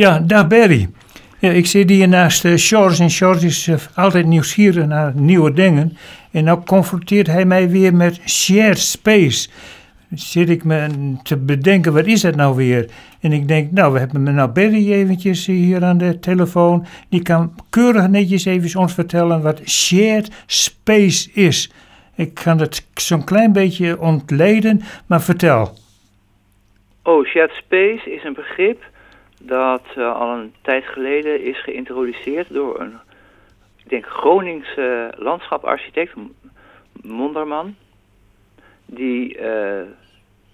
Ja, dag Berry. Ja, ik zit hier naast George en George is uh, altijd nieuwsgierig naar nieuwe dingen. En nou confronteert hij mij weer met shared space. Zit ik me te bedenken, wat is dat nou weer? En ik denk, nou, we hebben nou Berry eventjes hier aan de telefoon. Die kan keurig netjes even ons vertellen wat shared space is. Ik kan het zo'n klein beetje ontleden, maar vertel. Oh, shared space is een begrip dat uh, al een tijd geleden is geïntroduceerd door een, ik denk, Groningse landschaparchitect, Monderman. Die uh,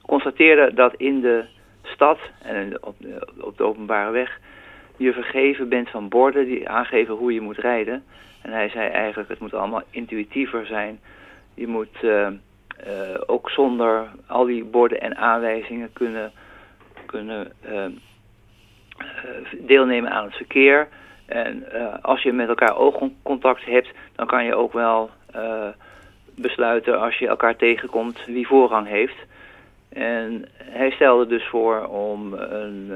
constateerde dat in de stad en op de, op de openbare weg je vergeven bent van borden die aangeven hoe je moet rijden. En hij zei eigenlijk, het moet allemaal intuïtiever zijn. Je moet uh, ook zonder al die borden en aanwijzingen kunnen, kunnen deelnemen aan het verkeer. En uh, als je met elkaar oogcontact hebt, dan kan je ook wel uh, besluiten als je elkaar tegenkomt wie voorrang heeft. En hij stelde dus voor om een,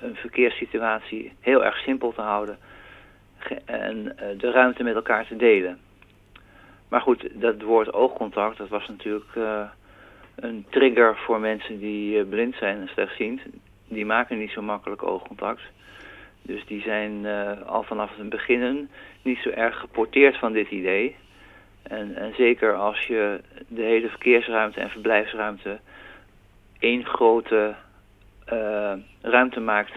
een verkeerssituatie heel erg simpel te houden en de ruimte met elkaar te delen. Maar goed, dat woord oogcontact, dat was natuurlijk een trigger voor mensen die blind zijn en slechtziend die maken niet zo makkelijk oogcontact. Dus die zijn uh, al vanaf het begin niet zo erg geporteerd van dit idee. En, en, zeker als je de hele verkeersruimte en verblijfsruimte één grote uh, ruimte maakt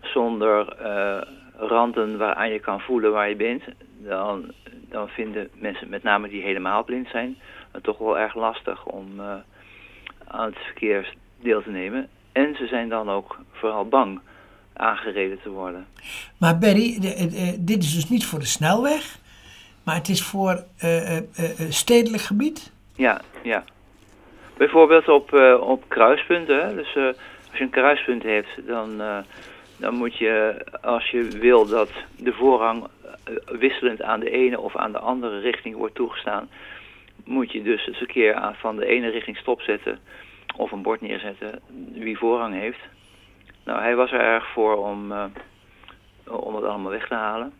zonder uh, randen waaraan je kan voelen waar je bent, dan, dan vinden mensen, met name die helemaal blind zijn, het toch wel erg lastig om aan het verkeer deel te nemen. En ze zijn dan ook vooral bang aangereden te worden. Maar Berry, dit is dus niet voor de snelweg, maar het is voor uh, uh, stedelijk gebied? Ja, ja. Bijvoorbeeld op, op kruispunten. Dus als je een kruispunt hebt, dan, dan moet je, als je wil dat de voorrang wisselend aan de ene of aan de andere richting wordt toegestaan, moet je dus het verkeer aan, van de ene richting stopzetten of een bord neerzetten wie voorrang heeft. Nou, hij was er erg voor om, uh, om het allemaal weg te halen.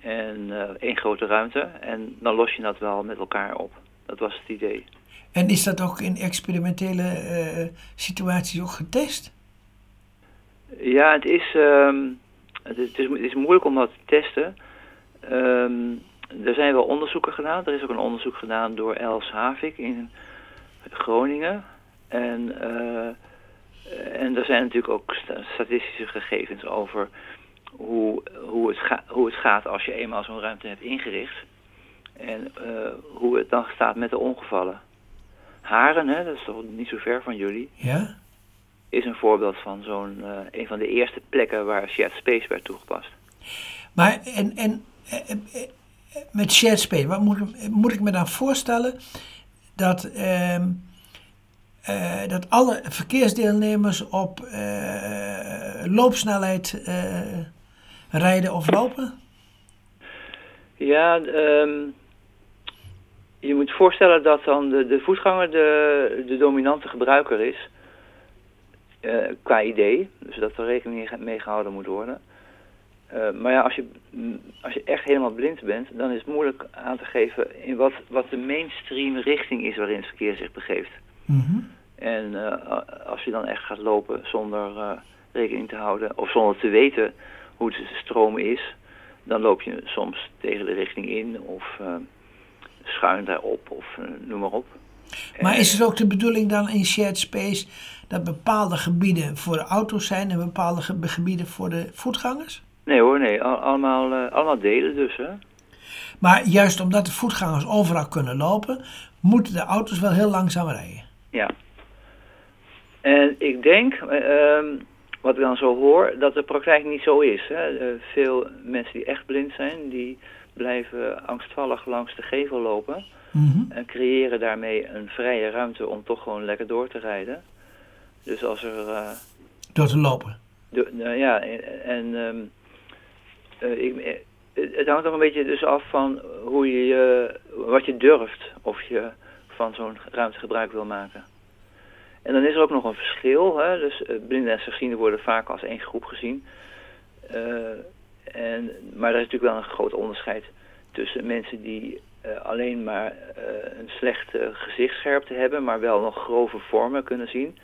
En uh, één grote ruimte. En dan los je dat wel met elkaar op. Dat was het idee. En is dat ook in experimentele uh, situaties ook getest? Ja, het is, um, het, is, het is moeilijk om dat te testen. Um, er zijn wel onderzoeken gedaan. Er is ook een onderzoek gedaan door Els Havik in Groningen. En, uh, en er zijn natuurlijk ook statistische gegevens over hoe, hoe, het, ga, hoe het gaat als je eenmaal zo'n ruimte hebt ingericht. En uh, hoe het dan staat met de ongevallen. Haren, hè, dat is toch niet zo ver van jullie. Ja? Is een voorbeeld van zo'n uh, een van de eerste plekken waar shared space werd toegepast. Maar en, en met shared space, wat moet, moet ik me dan voorstellen dat. Uh, uh, dat alle verkeersdeelnemers op uh, loopsnelheid uh, rijden of lopen? Ja, um, je moet voorstellen dat dan de, de voetganger de, de dominante gebruiker is. qua idee, dus dat er rekening mee gehouden moet worden. maar ja, als je, als je echt helemaal blind bent, dan is het moeilijk aan te geven in wat, wat de mainstream richting is waarin het verkeer zich begeeft. Mm -hmm. En uh, als je dan echt gaat lopen zonder uh, rekening te houden of zonder te weten hoe de stroom is, dan loop je soms tegen de richting in of uh, schuin daarop of noem maar op. Maar is het ook de bedoeling dan in shared space dat bepaalde gebieden voor de auto's zijn en bepaalde ge gebieden voor de voetgangers? Nee hoor, nee. All allemaal, allemaal delen dus. Hè? Maar juist omdat de voetgangers overal kunnen lopen, moeten de auto's wel heel langzaam rijden. Ja, en ik denk, uh, wat ik dan zo hoor, dat de praktijk niet zo is. Hè. Uh, veel mensen die echt blind zijn, die blijven angstvallig langs de gevel lopen. Mm -hmm. En creëren daarmee een vrije ruimte om toch gewoon lekker door te rijden. Dus als er... Uh, door te lopen? De, nou ja, en... en um, ik, het hangt ook een beetje dus af van hoe je, wat je durft of je van zo'n ruimte gebruik wil maken. En dan is er ook nog een verschil. Hè? Dus uh, blinden en slechtzienden worden vaak als één groep gezien. en, maar er is natuurlijk wel een groot onderscheid tussen mensen die alleen maar een slechte gezichtsscherpte hebben, maar wel nog grove vormen kunnen zien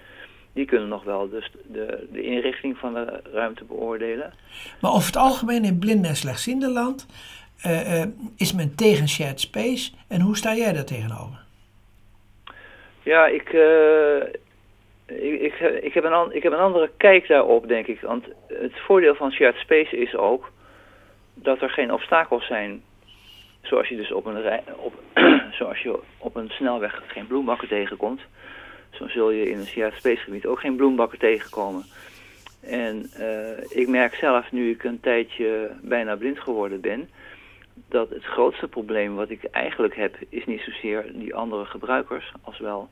die kunnen nog wel dus de, de inrichting van de ruimte beoordelen. Maar over het algemeen in blinden en slechtziende land is men tegen shared space. En hoe sta jij daar tegenover? Ja, ik, uh, ik, ik, heb een, ik heb een andere kijk daarop, denk ik. Want het voordeel van shared space is ook dat er geen obstakels zijn. Zoals je dus op een, rij, op, zoals je op een snelweg geen bloembakken tegenkomt. Zo zul je in een shared space gebied ook geen bloembakken tegenkomen. En uh, ik merk zelf, nu ik een tijdje bijna blind geworden ben, dat het grootste probleem wat ik eigenlijk heb, is niet zozeer die andere gebruikers, als wel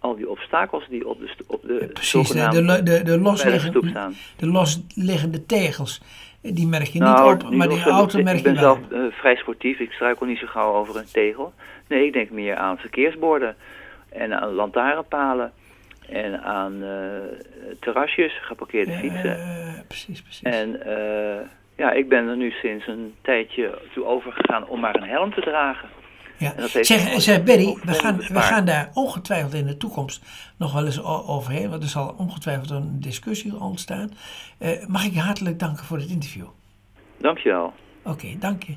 al die obstakels die op de, op de, ja, precies, de, de, de, de, losliggende, staan. de losliggende tegels. Die merk je nou, niet op, maar die auto merk je wel. Ik ben zelf uh, vrij sportief, ik struikel niet zo gauw over een tegel. Nee, ik denk meer aan verkeersborden en aan lantaarnpalen en aan uh, terrasjes, geparkeerde fietsen. Uh, precies, precies. En ja, ik ben er nu sinds een tijdje toe overgegaan om maar een helm te dragen. Ja. Zeg, zeg Berry, we gaan, we gaan daar ongetwijfeld in de toekomst nog wel eens overheen, want er zal ongetwijfeld een discussie ontstaan. mag ik je hartelijk danken voor het interview. Dankjewel. Oké, okay, dank je.